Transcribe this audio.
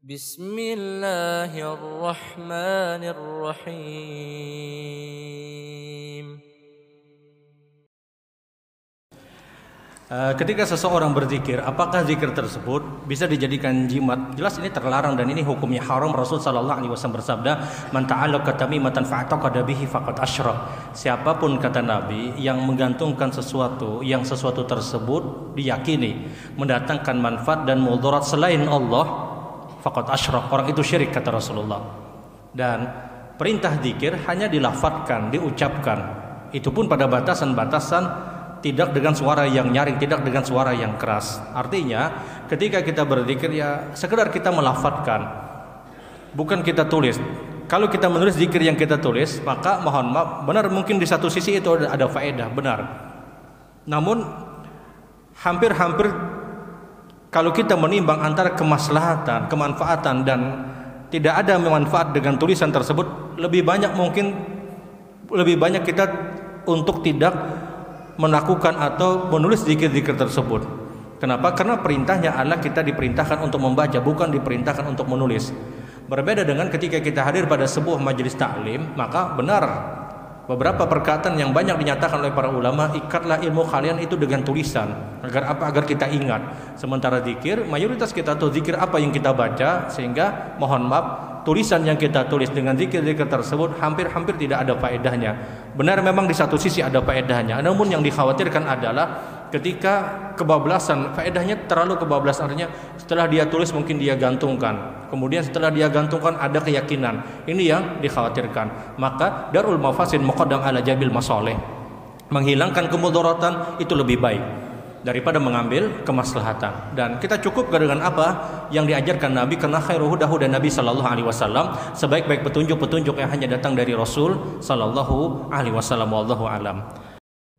بسم الله الرحمن الرحيم Eh, Ketika seseorang berzikir, apakah zikir tersebut bisa dijadikan jimat? Jelas ini terlarang dan ini hukumnya haram. Rasul sallallahu alaihi wasallam bersabda, "Man ta'allaqa tamimatan fa'taqada bihi faqad asyrak." Siapapun kata Nabi yang menggantungkan sesuatu yang sesuatu tersebut diyakini mendatangkan manfaat dan mudarat selain Allah, faqad asyrak. Orang itu syirik kata Rasulullah. Dan perintah zikir hanya dilafadzkan, diucapkan. Itu pun pada batasan-batasan tidak dengan suara yang nyaring, tidak dengan suara yang keras. Artinya, ketika kita berzikir ya sekedar kita melafadzkan, bukan kita tulis. Kalau kita menulis zikir yang kita tulis, maka mohon maaf, benar mungkin di satu sisi itu ada faedah, benar. Namun hampir-hampir kalau kita menimbang antara kemaslahatan, kemanfaatan dan tidak ada manfaat dengan tulisan tersebut, lebih banyak mungkin lebih banyak kita untuk tidak melakukan atau menulis zikir-zikir tersebut. Kenapa? Karena perintahnya adalah kita diperintahkan untuk membaca, bukan diperintahkan untuk menulis. Berbeda dengan ketika kita hadir pada sebuah majelis taklim, maka benar beberapa perkataan yang banyak dinyatakan oleh para ulama, ikatlah ilmu kalian itu dengan tulisan agar apa? Agar kita ingat. Sementara zikir, mayoritas kita tahu zikir apa yang kita baca sehingga mohon maaf tulisan yang kita tulis dengan zikir-zikir tersebut hampir-hampir tidak ada faedahnya. Benar memang di satu sisi ada faedahnya, namun yang dikhawatirkan adalah ketika kebablasan, faedahnya terlalu kebablasan artinya setelah dia tulis mungkin dia gantungkan. Kemudian setelah dia gantungkan ada keyakinan. Ini yang dikhawatirkan. Maka Darul Mafasid Muqaddam ala Jabil Masoleh menghilangkan kemudaratan itu lebih baik daripada mengambil kemaslahatan dan kita cukup dengan apa yang diajarkan Nabi karena khairu huda huda Nabi sallallahu alaihi wasallam sebaik-baik petunjuk-petunjuk yang hanya datang dari Rasul sallallahu alaihi wasallam wallahu alam